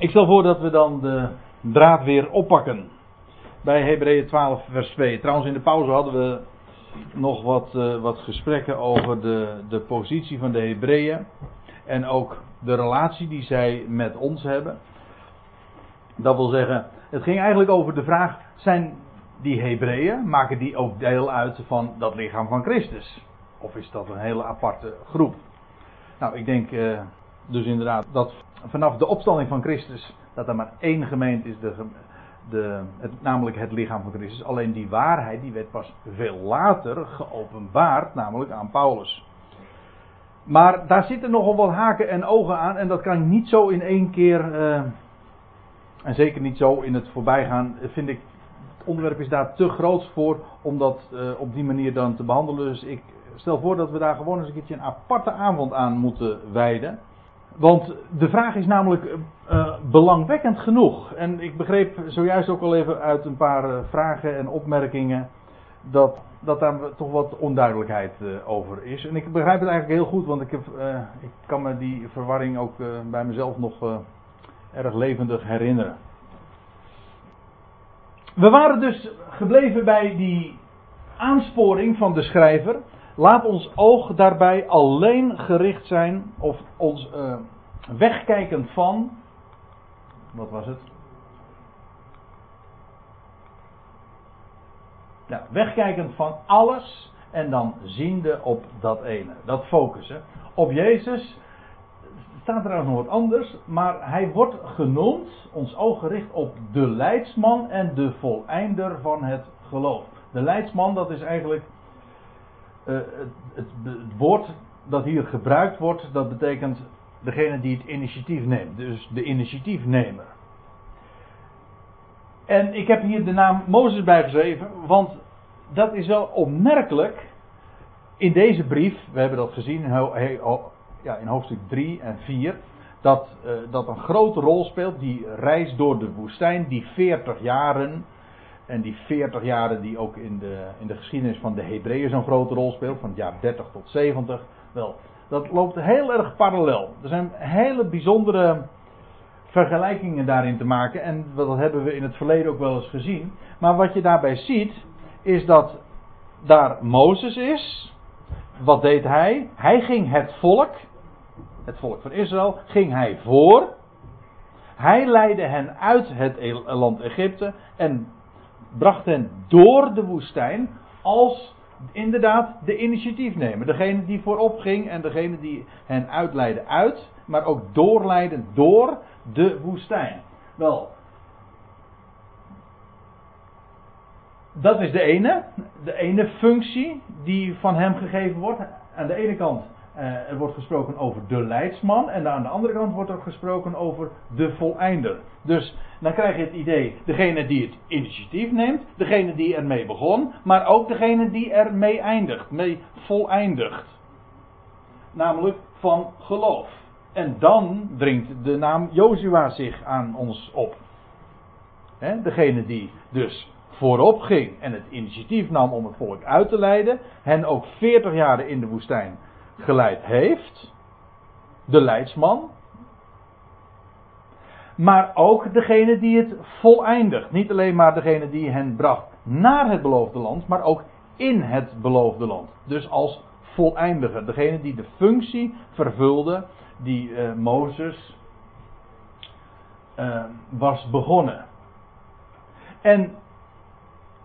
Ik stel voor dat we dan de draad weer oppakken. Bij Hebreeën 12, vers 2. Trouwens, in de pauze hadden we nog wat, uh, wat gesprekken over de, de positie van de Hebreeën. En ook de relatie die zij met ons hebben. Dat wil zeggen, het ging eigenlijk over de vraag: zijn die Hebreeën, maken die ook deel uit van dat lichaam van Christus? Of is dat een hele aparte groep? Nou, ik denk uh, dus inderdaad dat vanaf de opstanding van Christus, dat er maar één gemeente is, de, de, het, namelijk het lichaam van Christus. Alleen die waarheid, die werd pas veel later geopenbaard, namelijk aan Paulus. Maar daar zitten nogal wat haken en ogen aan en dat kan ik niet zo in één keer, uh, en zeker niet zo in het voorbijgaan, vind ik, het onderwerp is daar te groot voor om dat uh, op die manier dan te behandelen. Dus ik stel voor dat we daar gewoon eens een keertje een aparte avond aan moeten wijden. Want de vraag is namelijk uh, belangwekkend genoeg. En ik begreep zojuist ook al even uit een paar uh, vragen en opmerkingen dat, dat daar toch wat onduidelijkheid over is. En ik begrijp het eigenlijk heel goed, want ik, heb, ik kan me die verwarring ook bij mezelf nog erg levendig herinneren. We waren dus gebleven bij die aansporing van de schrijver Laat ons oog daarbij alleen gericht zijn, of ons uh, wegkijkend van. Wat was het? Ja, wegkijkend van alles en dan ziende op dat ene. Dat focussen. Op Jezus staat er ook nog wat anders, maar hij wordt genoemd, ons oog gericht op de leidsman en de voleinder van het geloof. De leidsman, dat is eigenlijk uh, het, het, woord dat hier gebruikt wordt, dat betekent degene die het initiatief neemt. Dus de initiatiefnemer. En ik heb hier de naam Mozes bijgeschreven, want dat is wel opmerkelijk in deze brief. We hebben dat gezien in hoofdstuk 3 en 4. Dat, uh, dat een grote rol speelt, die reis door de woestijn, die 40 jaren en die 40 jaren die ook in de, in de geschiedenis van de Hebreeën zo'n grote rol speelt, van het jaar 30 tot 70. Wel, dat loopt heel erg parallel. Er zijn hele bijzondere vergelijkingen daarin te maken. En dat hebben we in het verleden ook wel eens gezien. Maar wat je daarbij ziet, is dat daar Mozes is. Wat deed hij? Hij ging het volk, het volk van Israël, ging hij voor. Hij leidde hen uit het land Egypte. En bracht hen door de woestijn als inderdaad de initiatiefnemer. Degene die voorop ging en degene die hen uitleidde uit, maar ook doorleidde door de woestijn. Wel, dat is de ene, de ene functie die van hem gegeven wordt. Aan de ene kant er wordt gesproken over de leidsman en aan de andere kant wordt er gesproken over de voleinder. Dus dan krijg je het idee, degene die het initiatief neemt, degene die ermee begon, maar ook degene die ermee eindigt, mee voleindigt. Namelijk van geloof. En dan dringt de naam Jozua zich aan ons op. Degene die dus voorop ging en het initiatief nam om het volk uit te leiden, hen ook 40 jaren in de woestijn geleid heeft, de leidsman, maar ook degene die het voleindigt. Niet alleen maar degene die hen bracht naar het beloofde land, maar ook in het beloofde land. Dus als voleindiger, degene die de functie vervulde die uh, Mozes uh, was begonnen. En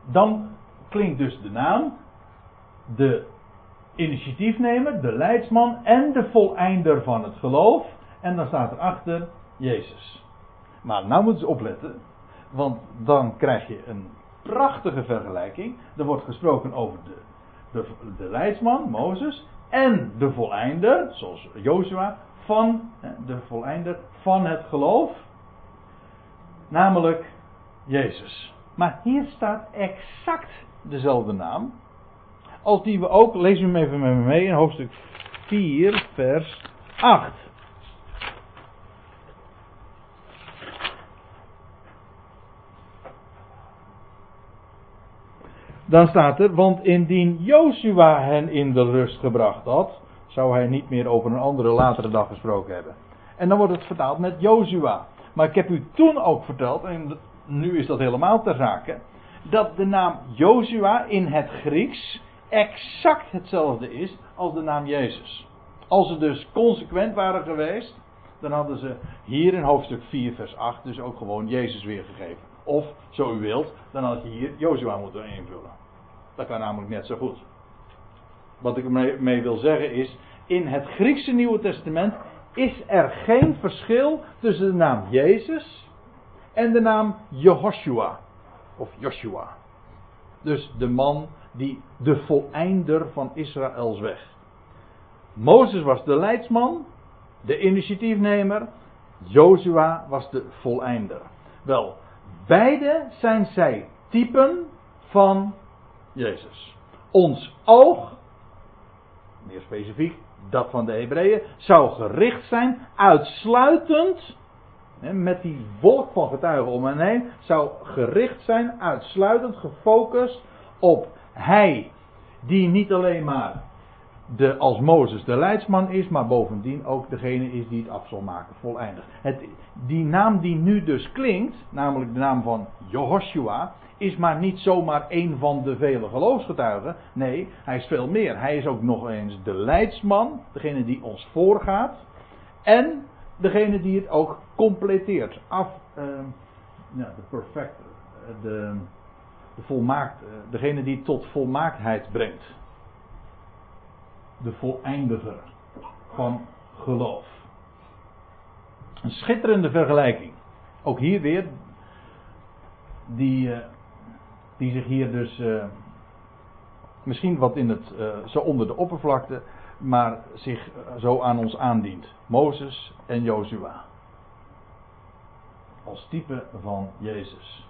dan klinkt dus de naam, de initiatiefnemer, de leidsman en de voleinder van het geloof. En dan staat erachter Jezus. Maar nou moeten ze opletten, want dan krijg je een prachtige vergelijking. Er wordt gesproken over de, de, leidsman, Mozes, en de voleinder, zoals Joshua, van de voleinder van het geloof, namelijk Jezus. Maar hier staat exact dezelfde naam als die we ook, lees hem even mee, in hoofdstuk 4, vers 8. Dan staat er, want indien Joshua hen in de rust gebracht had, zou hij niet meer over een andere latere dag gesproken hebben. En dan wordt het vertaald met Joshua. Maar ik heb u toen ook verteld, en nu is dat helemaal ter zake, dat de naam Joshua in het Grieks exact hetzelfde is als de naam Jezus. Als ze dus consequent waren geweest, dan hadden ze hier in hoofdstuk 4, vers 8 dus ook gewoon Jezus weergegeven. Of, zo u wilt, dan had je hier Joshua moeten invullen. Dat kan namelijk net zo goed. Wat ik ermee wil zeggen is, in het Griekse Nieuwe Testament is er geen verschil tussen de naam Jezus en de naam Jehoshua. Of Joshua. Dus de man die de voleinder van Israëls weg. Mozes was de leidsman, de initiatiefnemer. Jozua was de voleinder. Wel, beide zijn zij typen van Jezus. Ons oog, meer specifiek dat van de Hebreeën, zou gericht zijn uitsluitend, met die wolk van getuigen om hen heen, zou gericht zijn, uitsluitend gefocust op Hij, die niet alleen maar de, als Mozes de leidsman is, maar bovendien ook degene is die het af zal maken, volleindig. Het, die naam die nu dus klinkt, namelijk de naam van Jehoshua, is maar niet zomaar een van de vele geloofsgetuigen. Nee, hij is veel meer. Hij is ook nog eens de leidsman, degene die ons voorgaat. En degene die het ook completeert. Af, uh, ja, de perfect, de, de volmaakt, eh, degene die tot volmaaktheid brengt de voleindiger van geloof. Een schitterende vergelijking. Ook hier weer, die, uh, die zich hier dus uh, misschien wat in het, zo onder de oppervlakte, maar zich zo aan ons aandient. Mozes en Jozua. Als type van Jezus.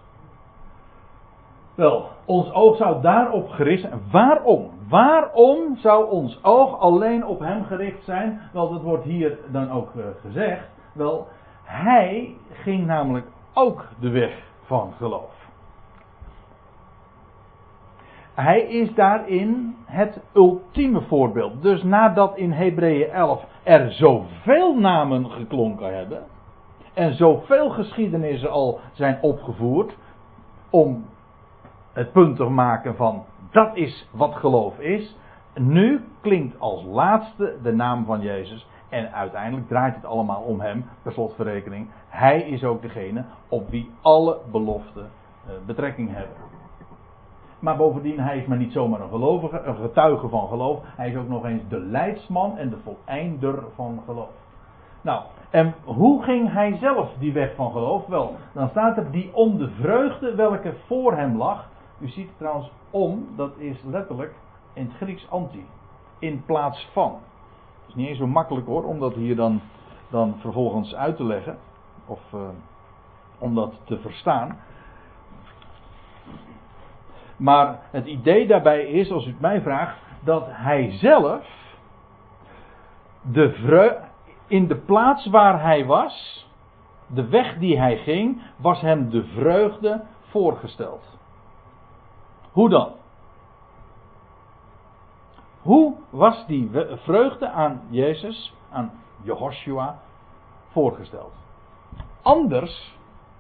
Wel, ons oog zou daarop gericht zijn. Waarom? Waarom zou ons oog alleen op hem gericht zijn? Wel, dat wordt hier dan ook uh, gezegd. Wel, hij ging namelijk ook de weg van geloof. Hij is daarin het ultieme voorbeeld. Dus nadat in Hebreeën 11 er zoveel namen geklonken hebben. En zoveel geschiedenissen al zijn opgevoerd. Om het punt te maken van dat is wat geloof is. Nu klinkt als laatste de naam van Jezus. En uiteindelijk draait het allemaal om hem, per slotverrekening. Hij is ook degene op wie alle beloften uh, betrekking hebben. Maar bovendien, hij is maar niet zomaar een gelovige, een getuige van geloof. Hij is ook nog eens de leidsman en de voleinder van geloof. Nou, en hoe ging hij zelf die weg van geloof? Wel, dan staat er die om de vreugde welke voor hem lag. U ziet trouwens om, dat is letterlijk in het Grieks anti. In plaats van. Het is niet eens zo makkelijk hoor, om dat hier dan, dan vervolgens uit te leggen. Of uh, om dat te verstaan. Maar het idee daarbij is, als u het mij vraagt, dat hij zelf de vreugde, in de plaats waar hij was, de weg die hij ging, was hem de vreugde voorgesteld. Hoe dan? Hoe was die vreugde aan Jezus, aan Jehoshua, voorgesteld? Anders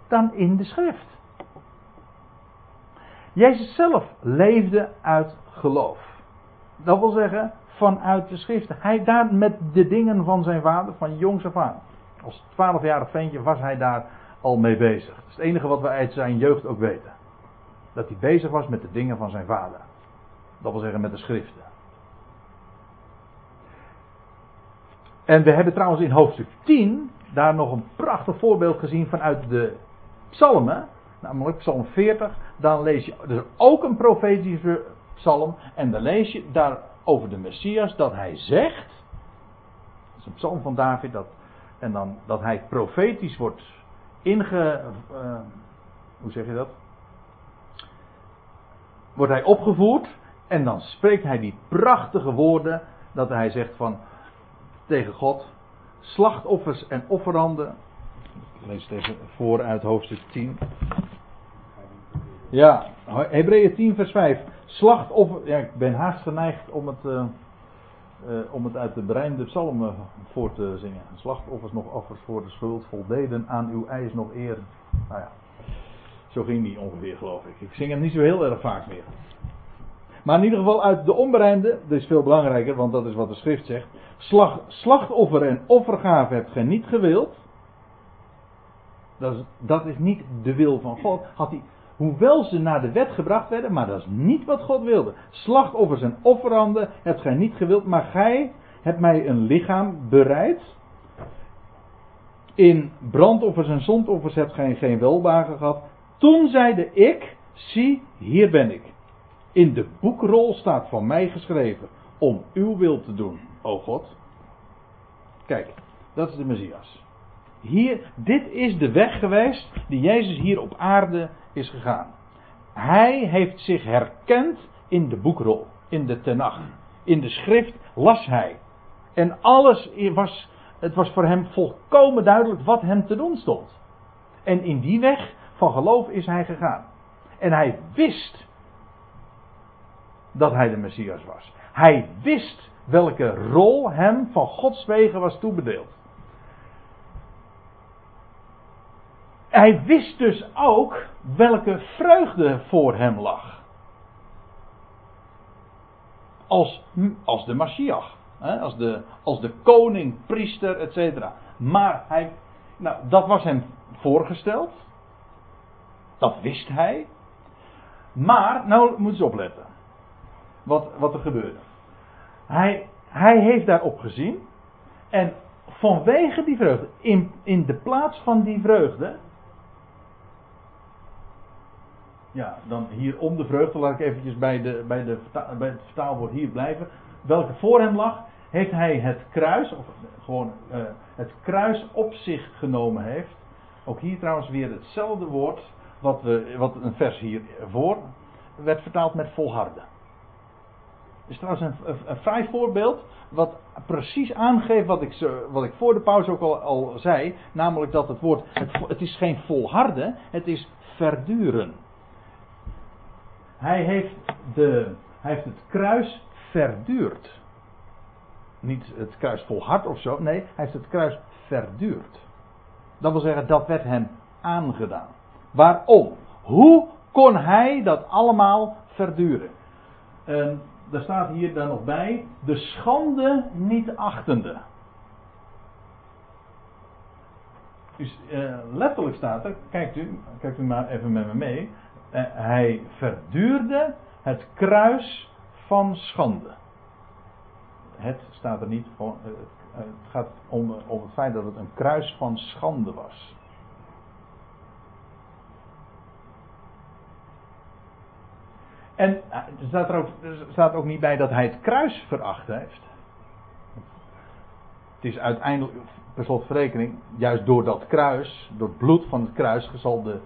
dan in de schrift. Jezus zelf leefde uit geloof. Dat wil zeggen, vanuit de schrift. Hij daar met de dingen van zijn vader, van jongs af aan. Als twaalfjarig ventje was hij daar al mee bezig. Dat is het enige wat we uit zijn jeugd ook weten dat hij bezig was met de dingen van zijn vader. Dat wil zeggen met de schriften. En we hebben trouwens in hoofdstuk 10 daar nog een prachtig voorbeeld gezien vanuit de psalmen. Namelijk psalm 40. Dan lees je dus ook een profetische psalm. En dan lees je daar over de Messias dat hij zegt. Dat is een psalm van David. Dat, en dan dat hij profetisch wordt inge. Uh, hoe zeg je dat? Wordt hij opgevoerd en dan spreekt hij die prachtige woorden dat hij zegt van tegen God slachtoffers en offeranden. Ik lees het even voor uit hoofdstuk 10. Ja, Hebreeën 10 vers 5. Slachtoffer, ja, ik ben haast geneigd om het uh, uh, om het uit de berijmde psalmen voor te zingen. Slachtoffers nog offers voor de schuld, voldeden aan uw eis nog eer. Nou ja, zo ging die ongeveer geloof ik. Ik zing hem niet zo heel erg vaak meer. Maar in ieder geval uit de onberijmde, dat is veel belangrijker, want dat is wat de schrift zegt. Slachtoffer en offergave hebt gij niet gewild. Dat is, dat is niet de wil van God. Had hij, hoewel ze naar de wet gebracht werden, maar dat is niet wat God wilde. Slachtoffers en offeranden hebt gij niet gewild, maar gij hebt mij een lichaam bereid. In brandoffers en zondoffers hebt gij geen welbagen gehad. Toen zeide ik, zie, hier ben ik. In de boekrol staat van mij geschreven om uw wil te doen, o God. Kijk, dat is de Messias. Hier, dit is de weg geweest die Jezus hier op aarde is gegaan. Hij heeft zich herkend in de boekrol, in de Tenach. In de schrift las hij. En alles was, het was voor hem volkomen duidelijk wat hem te doen stond. En in die weg van geloof is hij gegaan. En hij wist dat hij de Messias was. Hij wist welke rol hem van Gods wegen was toebedeeld. Hij wist dus ook welke vreugde voor hem lag. Als, als de Mashiach. Als de, als de koning, priester, etc. Maar hij, nou, dat was hem voorgesteld. Dat wist hij. Maar, nou moeten ze opletten. Wat, wat er gebeurde. Hij, hij heeft daarop gezien. En vanwege die vreugde, in, in de plaats van die vreugde, ja, dan hier om de vreugde, laat ik eventjes bij, de, bij, de, bij het vertaalwoord hier blijven. Welke voor hem lag, heeft hij het kruis, of gewoon uh, het kruis op zich genomen heeft. Ook hier trouwens weer hetzelfde woord, wat, we, wat een vers hiervoor werd vertaald met volharden. is trouwens een, een, fraai voorbeeld, wat precies aangeeft wat ik, wat ik voor de pauze ook al, al zei. Namelijk dat het woord, het, het is geen volharden, het is verduren. Hij heeft, de, hij heeft het kruis verduurd. Niet het kruis volhard of zo. Nee, hij heeft het kruis verduurd. Dat wil zeggen, dat werd hem aangedaan. Waarom? Hoe kon hij dat allemaal verduren? En daar staat hier dan nog bij: de schande niet achtende. Dus letterlijk staat er, kijkt u, kijkt u maar even met me mee. Eh, hij verduurde het kruis van schande. Het staat er niet. Eh, het gaat om, om het feit dat het een kruis van schande was. En eh, er staat er, ook, er staat ook niet bij dat hij het kruis veracht heeft. Het is uiteindelijk, per slotverrekening, juist door dat kruis, door het bloed van het kruis, zal de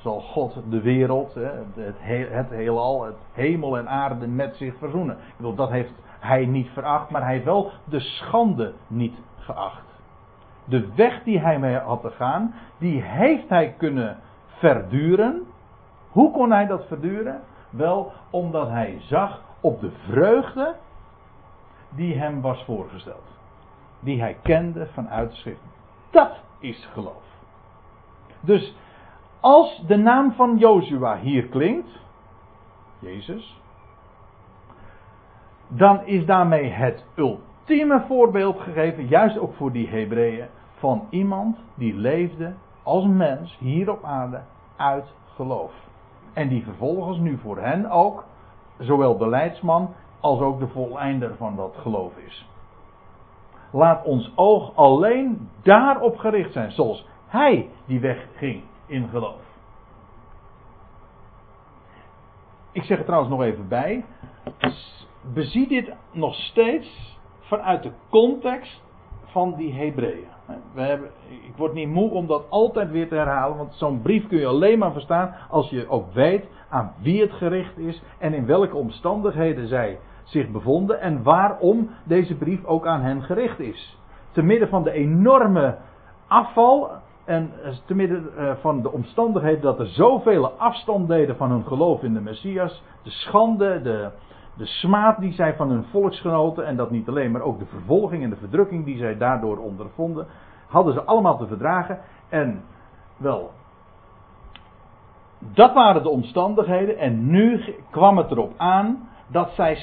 zal God de wereld, het, het heelal, het hemel en aarde met zich verzoenen. Ik dat heeft hij niet veracht, maar hij heeft wel de schande niet geacht. De weg die hij mee had te gaan, die heeft hij kunnen verduren. Hoe kon hij dat verduren? Wel omdat hij zag op de vreugde die hem was voorgesteld. Die hij kende vanuit de schrift. Dat is geloof. Dus als de naam van Jozua hier klinkt, Jezus, dan is daarmee het ultieme voorbeeld gegeven, juist ook voor die Hebreeën, van iemand die leefde als mens hier op aarde uit geloof. En die vervolgens nu voor hen ook, zowel de leidsman als ook de voleinder van dat geloof is. Laat ons oog alleen daarop gericht zijn, zoals hij die weg ging in geloof. Ik zeg er trouwens nog even bij. Bezie dit nog steeds vanuit de context van die Hebreeën. We hebben, ik word niet moe om dat altijd weer te herhalen, want zo'n brief kun je alleen maar verstaan als je ook weet aan wie het gericht is en in welke omstandigheden zij zich bevonden en waarom deze brief ook aan hen gericht is. Te midden van de enorme afval en eh, te midden eh, van de omstandigheden dat er zoveel afstand deden van hun geloof in de Messias, de schande, de, de smaad die zij van hun volksgenoten, en dat niet alleen, maar ook de vervolging en de verdrukking die zij daardoor ondervonden, hadden ze allemaal te verdragen. En wel, dat waren de omstandigheden. En nu kwam het erop aan dat zij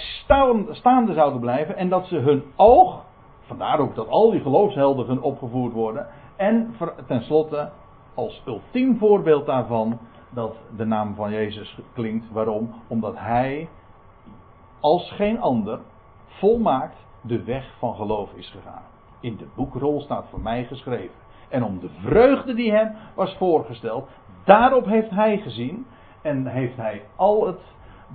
staande zouden blijven en dat ze hun oog, vandaar ook dat al die geloofshelden opgevoerd worden, en tenslotte als ultiem voorbeeld daarvan dat de naam van Jezus klinkt. Waarom? Omdat hij als geen ander volmaakt de weg van geloof is gegaan. In de boekrol staat voor mij geschreven. En om de vreugde die hem was voorgesteld, daarop heeft hij gezien en heeft hij al het,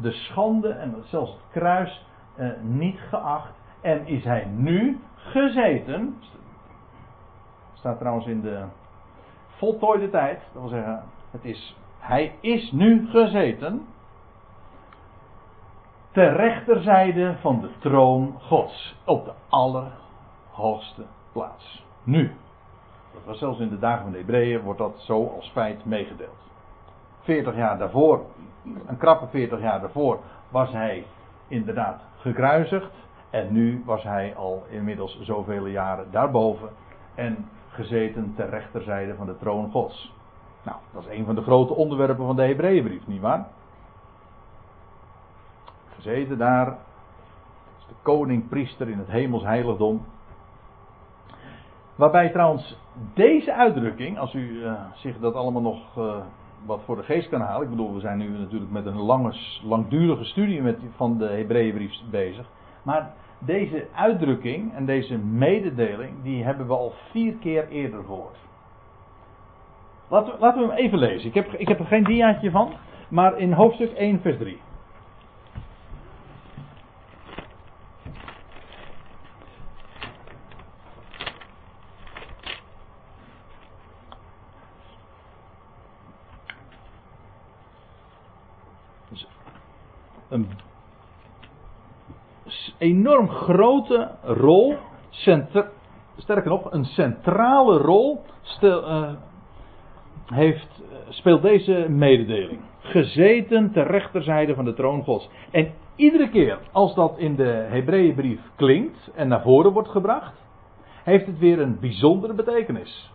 de schande en zelfs het kruis eh, niet geacht. En is hij nu gezeten, staat trouwens in de voltooide tijd, dat wil zeggen, het is, hij is nu gezeten ter rechterzijde van de troon Gods. Op de allerhoogste plaats. Nu. Dat was zelfs in de dagen van de Hebreeën, wordt dat zo als feit meegedeeld. 40 jaar daarvoor, een krappe 40 jaar daarvoor, was hij inderdaad gekruisigd. En nu was hij al inmiddels zoveel jaren daarboven. En gezeten ter rechterzijde van de troon Gods. Nou, dat is een van de grote onderwerpen van de Hebreeënbrief, nietwaar? Gezeten daar. De koning-priester in het hemels heiligdom. Waarbij trouwens deze uitdrukking, als u uh, zich dat allemaal nog uh, wat voor de geest kan halen. Ik bedoel, we zijn nu natuurlijk met een lange, langdurige studie met, van de Hebreeënbrief bezig. Maar deze uitdrukking en deze mededeling, die hebben we al vier keer eerder gehoord. Laten we, laten we hem even lezen. Ik heb, ik heb er geen diaatje van, maar in hoofdstuk 1, vers 3. Een enorm grote rol, sterker nog, een centrale rol uh, heeft, eh, speelt deze mededeling. Gezeten ter rechterzijde van de troon Gods. En iedere keer als dat in de Hebreeënbrief klinkt en naar voren wordt gebracht, heeft het weer een bijzondere betekenis.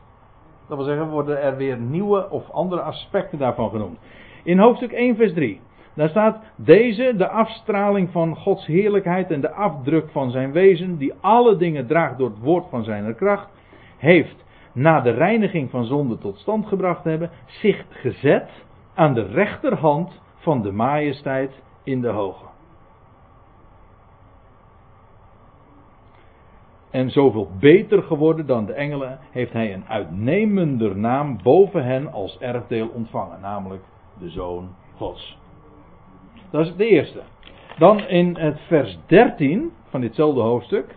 Dat wil zeggen, worden er weer nieuwe of andere aspecten daarvan genoemd. In hoofdstuk 1, vers 3. Daar staat deze, de afstraling van Gods heerlijkheid en de afdruk van zijn wezen, die alle dingen draagt door het woord van zijn kracht, heeft na de reiniging van zonde tot stand gebracht hebben, zich gezet aan de rechterhand van de majesteit in de hoge. En zoveel beter geworden dan de engelen, heeft hij een uitnemender naam boven hen als erfdeel ontvangen, namelijk de Zoon Gods. Dat is de eerste. Dan in het vers 13 van ditzelfde hoofdstuk.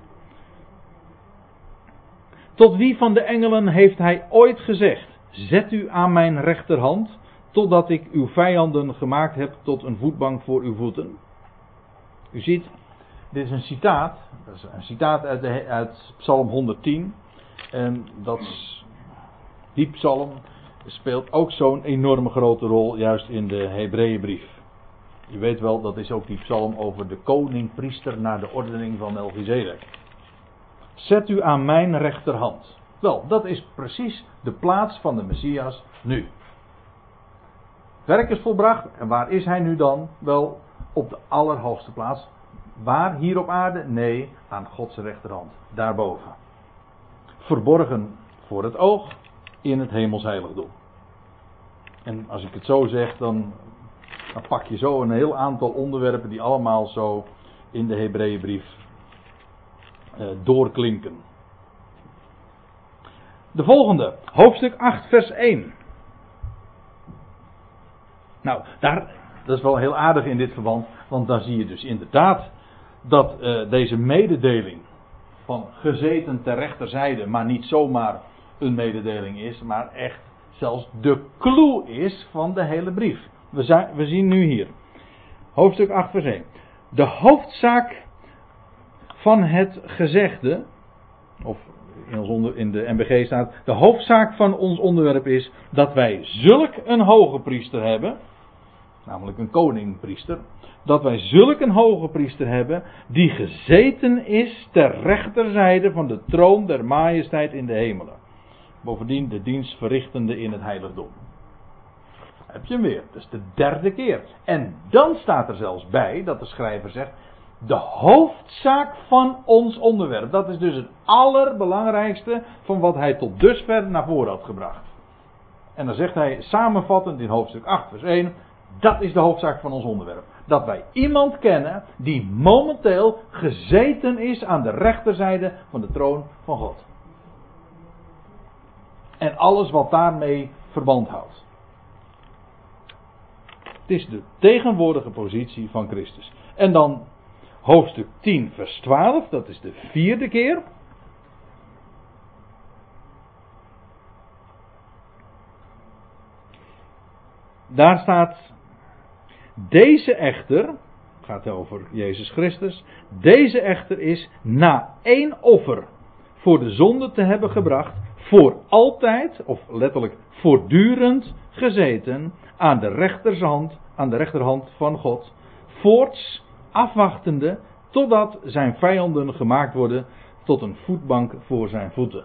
Tot wie van de engelen heeft hij ooit gezegd: Zet u aan mijn rechterhand, totdat ik uw vijanden gemaakt heb tot een voetbank voor uw voeten? U ziet, dit is een citaat. Dat is een citaat uit, de, uit Psalm 110. En dat is, die psalm speelt ook zo'n enorme grote rol juist in de Hebreeënbrief. Je weet wel, dat is ook die psalm over de koning-priester naar de ordening van Melchizedek. Zet u aan mijn rechterhand. Wel, dat is precies de plaats van de Messias nu. Werk is volbracht. En waar is hij nu dan? Wel, op de allerhoogste plaats. Waar? Hier op aarde? Nee, aan Gods rechterhand. Daarboven. Verborgen voor het oog in het hemelsheiligdom. En als ik het zo zeg, dan dan pak je zo een heel aantal onderwerpen die allemaal zo in de Hebreeënbrief eh, doorklinken. De volgende, hoofdstuk 8, vers 1. Nou, daar, dat is wel heel aardig in dit verband, want dan zie je dus inderdaad dat uh, deze mededeling van gezeten ter rechterzijde, maar niet zomaar een mededeling is, maar echt zelfs de clue is van de hele brief. We, zijn, we zien nu hier. Hoofdstuk 8 vers 1. De hoofdzaak van het gezegde, of in, in de MBG staat, de hoofdzaak van ons onderwerp is dat wij zulk een hoge priester hebben. namelijk een koningpriester, dat wij zulk een hoge priester hebben, die gezeten is ter rechterzijde van de troon der majesteit in de hemelen. Bovendien de dienst verrichtende in het heiligdom. Heb. Dat is de derde keer. En dan staat er zelfs bij dat de schrijver zegt. De hoofdzaak van ons onderwerp. Dat is dus het allerbelangrijkste van wat hij tot dusver naar voren had gebracht. En dan zegt hij samenvattend in hoofdstuk 8, vers 1. Dat is de hoofdzaak van ons onderwerp. Dat wij iemand kennen die momenteel gezeten is aan de rechterzijde van de troon van God. En alles wat daarmee verband houdt. Het is de tegenwoordige positie van Christus. En dan hoofdstuk 10, vers 12, dat is de vierde keer. Daar staat, deze echter, gaat over Jezus Christus, deze echter is na één offer voor de zonde te hebben gebracht, voor altijd, of letterlijk voortdurend gezeten aan de rechterhand, aan de rechterhand van God, voorts afwachtende totdat zijn vijanden gemaakt worden tot een voetbank voor zijn voeten.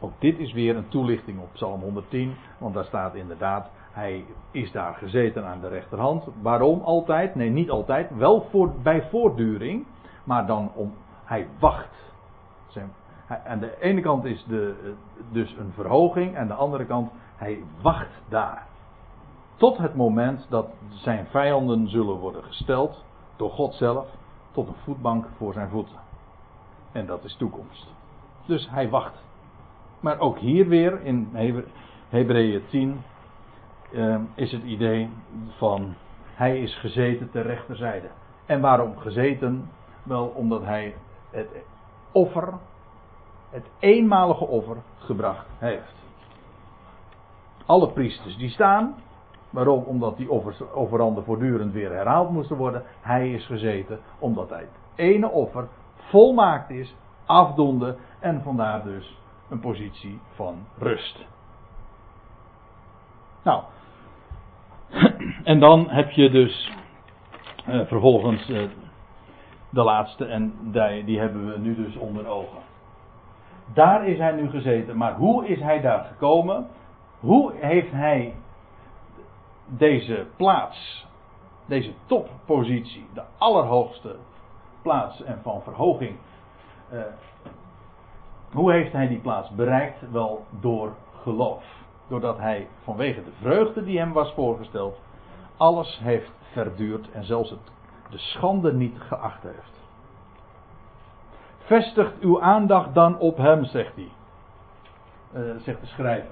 Ook dit is weer een toelichting op Psalm 110, want daar staat inderdaad, hij is daar gezeten aan de rechterhand. Waarom altijd? Nee, niet altijd. Wel bij voortduring, maar dan om, hij wacht. Zijn, aan de ene kant is de, dus een verhoging, en aan de andere kant, hij wacht daar. Tot het moment dat zijn vijanden zullen worden gesteld, door God zelf, tot een voetbank voor zijn voeten. En dat is toekomst. Dus hij wacht. Maar ook hier weer in Hebreeën 10 uh, is het idee van hij is gezeten ter rechterzijde. En waarom gezeten? Wel omdat hij het offer, het eenmalige offer, gebracht heeft. Alle priesters die staan, waarom? Omdat die offers, offeranden voortdurend weer herhaald moesten worden. Hij is gezeten omdat hij het ene offer volmaakt is, afdonde en vandaar dus een positie van rust. Nou, en dan heb je dus uh, vervolgens uh, de laatste en die, die hebben we nu dus onder ogen. Daar is hij nu gezeten, maar hoe is hij daar gekomen? Hoe heeft hij deze plaats, deze toppositie, de allerhoogste plaats en van verhoging, uh, hoe heeft hij die plaats bereikt? Wel door geloof. Doordat hij vanwege de vreugde die hem was voorgesteld, alles heeft verduurd en zelfs het, de schande niet geacht heeft. Vestigt uw aandacht dan op hem, zegt hij. Uh, zegt de schrijver.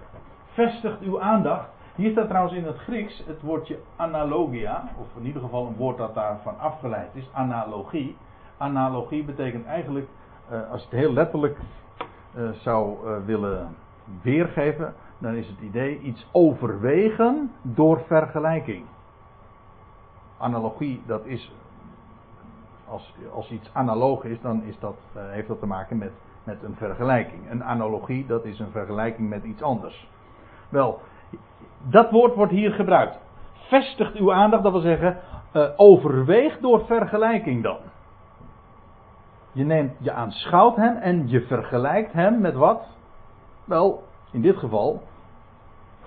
Vestigt uw aandacht. Hier staat trouwens in het Grieks het woordje analogia, of in ieder geval een woord dat daarvan afgeleid is, analogie. Analogie betekent eigenlijk, uh, als je het heel letterlijk uh, zou willen weergeven, dan is het idee iets overwegen door vergelijking. Analogie, dat is. Als, als iets analoog is, dan is dat, uh, heeft dat te maken met, met een vergelijking. Een analogie, dat is een vergelijking met iets anders. Wel, dat woord wordt hier gebruikt. Vestigt uw aandacht, dat wil zeggen, uh, overweeg door vergelijking dan. Je neemt, je aanschouwt hem en je vergelijkt hem met wat? Wel, in dit geval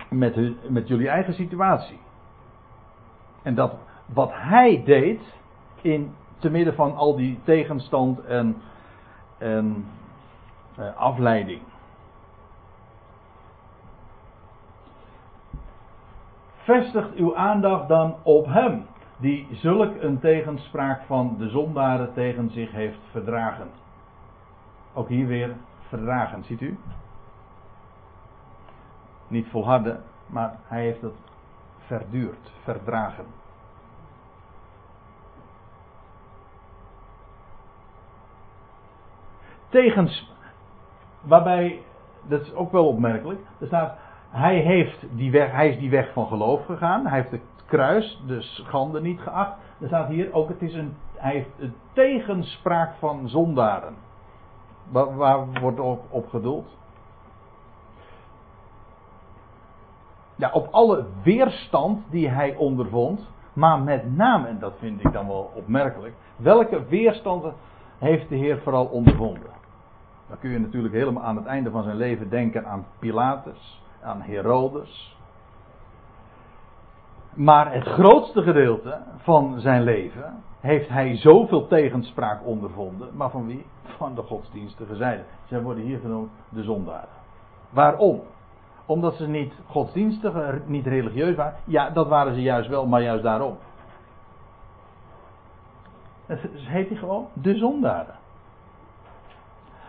met, met jullie eigen situatie. En dat wat hij deed in te midden van al die tegenstand en, en uh, afleiding. Vestigt uw aandacht dan op hem, die zulk een tegenspraak van de zondaren tegen zich heeft verdragen. Ook hier weer verdragen, ziet u? niet volharden, maar hij heeft het verduurd, verdragen. Tegens, waarbij, dat is ook wel opmerkelijk, er staat, hij, heeft die weg, hij is die weg van geloof gegaan, hij heeft het kruis, de schande niet geacht. Er staat hier ook, het is een, hij heeft een tegenspraak van zondaren. Waar, wordt op, op geduld? Ja, op alle weerstand die hij ondervond. Maar met name, en dat vind ik dan wel opmerkelijk. Welke weerstanden heeft de Heer vooral ondervonden? Dan kun je natuurlijk helemaal aan het einde van zijn leven denken aan Pilatus, aan Herodes. Maar het grootste gedeelte van zijn leven heeft hij zoveel tegenspraak ondervonden. Maar van wie? Van de godsdienstige zijde. Zij worden hier genoemd de zondaren. Waarom? Omdat ze niet godsdienstig, niet religieus waren. Ja, dat waren ze juist wel, maar juist daarom. Het heet hij gewoon de zondaren.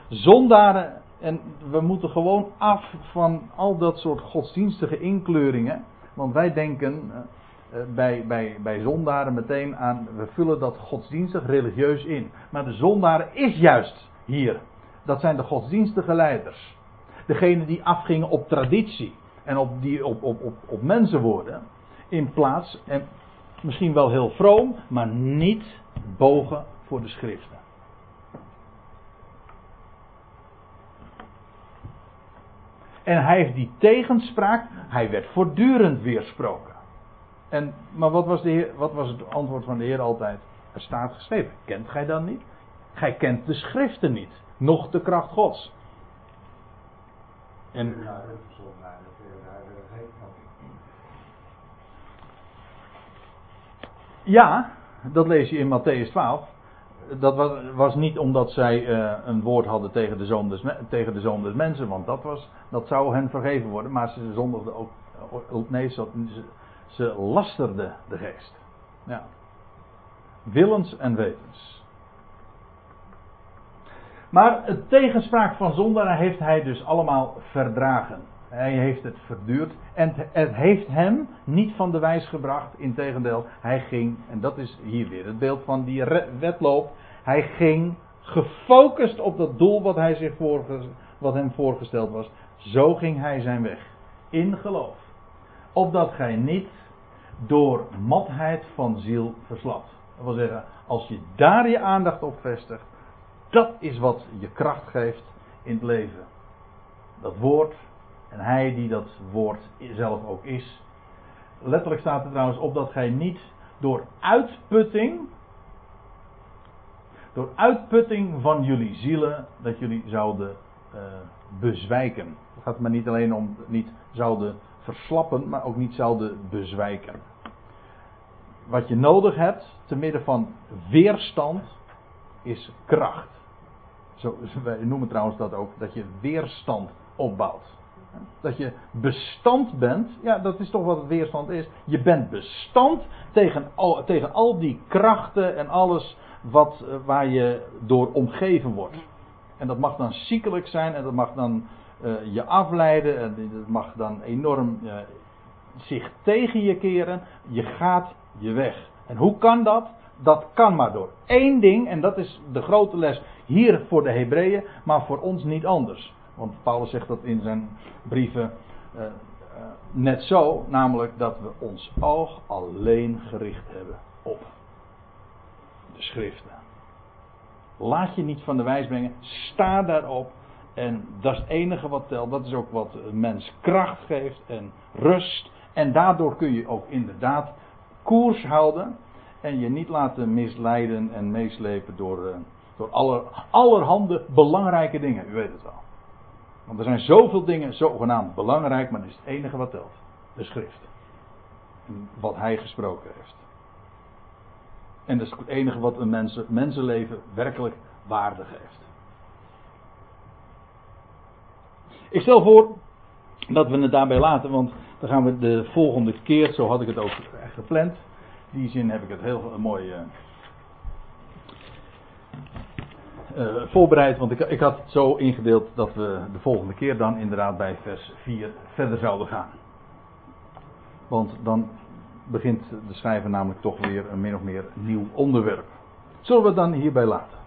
Zondaren, en we moeten gewoon af van al dat soort godsdienstige inkleuringen. Want wij denken uh, bij, bij, bij zondaren meteen aan, we vullen dat godsdienstig religieus in. Maar de zondaren is juist hier. Dat zijn de godsdienstige leiders. Degene die afgingen op traditie en op, die, op, op, op, op mensenwoorden. In plaats, en misschien wel heel vroom, maar niet bogen voor de schriften. En hij heeft die tegenspraak, hij werd voortdurend weersproken. En, maar wat was, de heer, wat was het antwoord van de Heer altijd? Er staat geschreven. Kent gij dan niet? Gij kent de schriften niet, noch de kracht Gods. En, ja, dat lees je in Matthäus 12 dat was, was, niet omdat zij uh, een woord hadden tegen de, zoon des, tegen de zoon mensen, want dat, was, dat zou hen vergeven worden. Maar ze zondigden ook, nee, ze, ze lasterden de geest. Ja. Willens en wetens. Maar het tegenspraak van zondaren heeft hij dus allemaal verdragen. Hij heeft het verduurd. En het heeft hem niet van de wijs gebracht. Integendeel, hij ging, en dat is hier weer het beeld van die wedloop. Hij ging gefocust op dat doel wat, hij zich wat hem voorgesteld was. Zo ging hij zijn weg. In geloof. Opdat gij niet door matheid van ziel verslapt. Dat wil zeggen, als je daar je aandacht op vestigt, dat is wat je kracht geeft in het leven. Dat woord en hij die dat woord zelf ook is. Letterlijk staat er trouwens op dat gij niet door uitputting, door uitputting van jullie zielen, dat jullie zouden uh, bezwijken. Het gaat maar niet alleen om niet zouden verslappen, maar ook niet zouden bezwijken. Wat je nodig hebt, te midden van weerstand, is kracht. Zo, wij noemen trouwens dat ook, dat je weerstand opbouwt. Dat je bestand bent, ja, dat is toch wat het weerstand is. Je bent bestand tegen al, tegen al die krachten en alles wat, eh, waar je door omgeven wordt. En dat mag dan ziekelijk zijn en dat mag dan uh, je afleiden en dat mag dan enorm uh, zich tegen je keren. Je gaat je weg. En hoe kan dat? Dat kan maar door één ding, en dat is de grote les hier voor de Hebreeën, maar voor ons niet anders. Want Paulus zegt dat in zijn brieven uh, uh, net zo, namelijk dat we ons oog alleen gericht hebben op de schriften. Laat je niet van de wijs brengen, sta daarop. En dat is het enige wat telt. Dat is ook wat een mens kracht geeft en rust. En daardoor kun je ook inderdaad koers houden. En je niet laten misleiden en meeslepen door, uh, door aller, allerhande belangrijke dingen. U weet het wel. Want er zijn zoveel dingen zogenaamd belangrijk, maar dat is het enige wat telt. De schrift. Wat hij gesproken heeft. En dat is het enige wat een mensen, mensenleven werkelijk waarde geeft. Ik stel voor dat we het daarbij laten, want dan gaan we de volgende keer, zo had ik het ook gepland. In die zin heb ik het heel mooi. Uh, voorbereid, want ik, ik had het zo ingedeeld dat we de volgende keer dan inderdaad bij vers 4 verder zouden gaan. Want dan begint de schrijver namelijk toch weer een min of meer nieuw onderwerp. Zullen we het dan hierbij laten?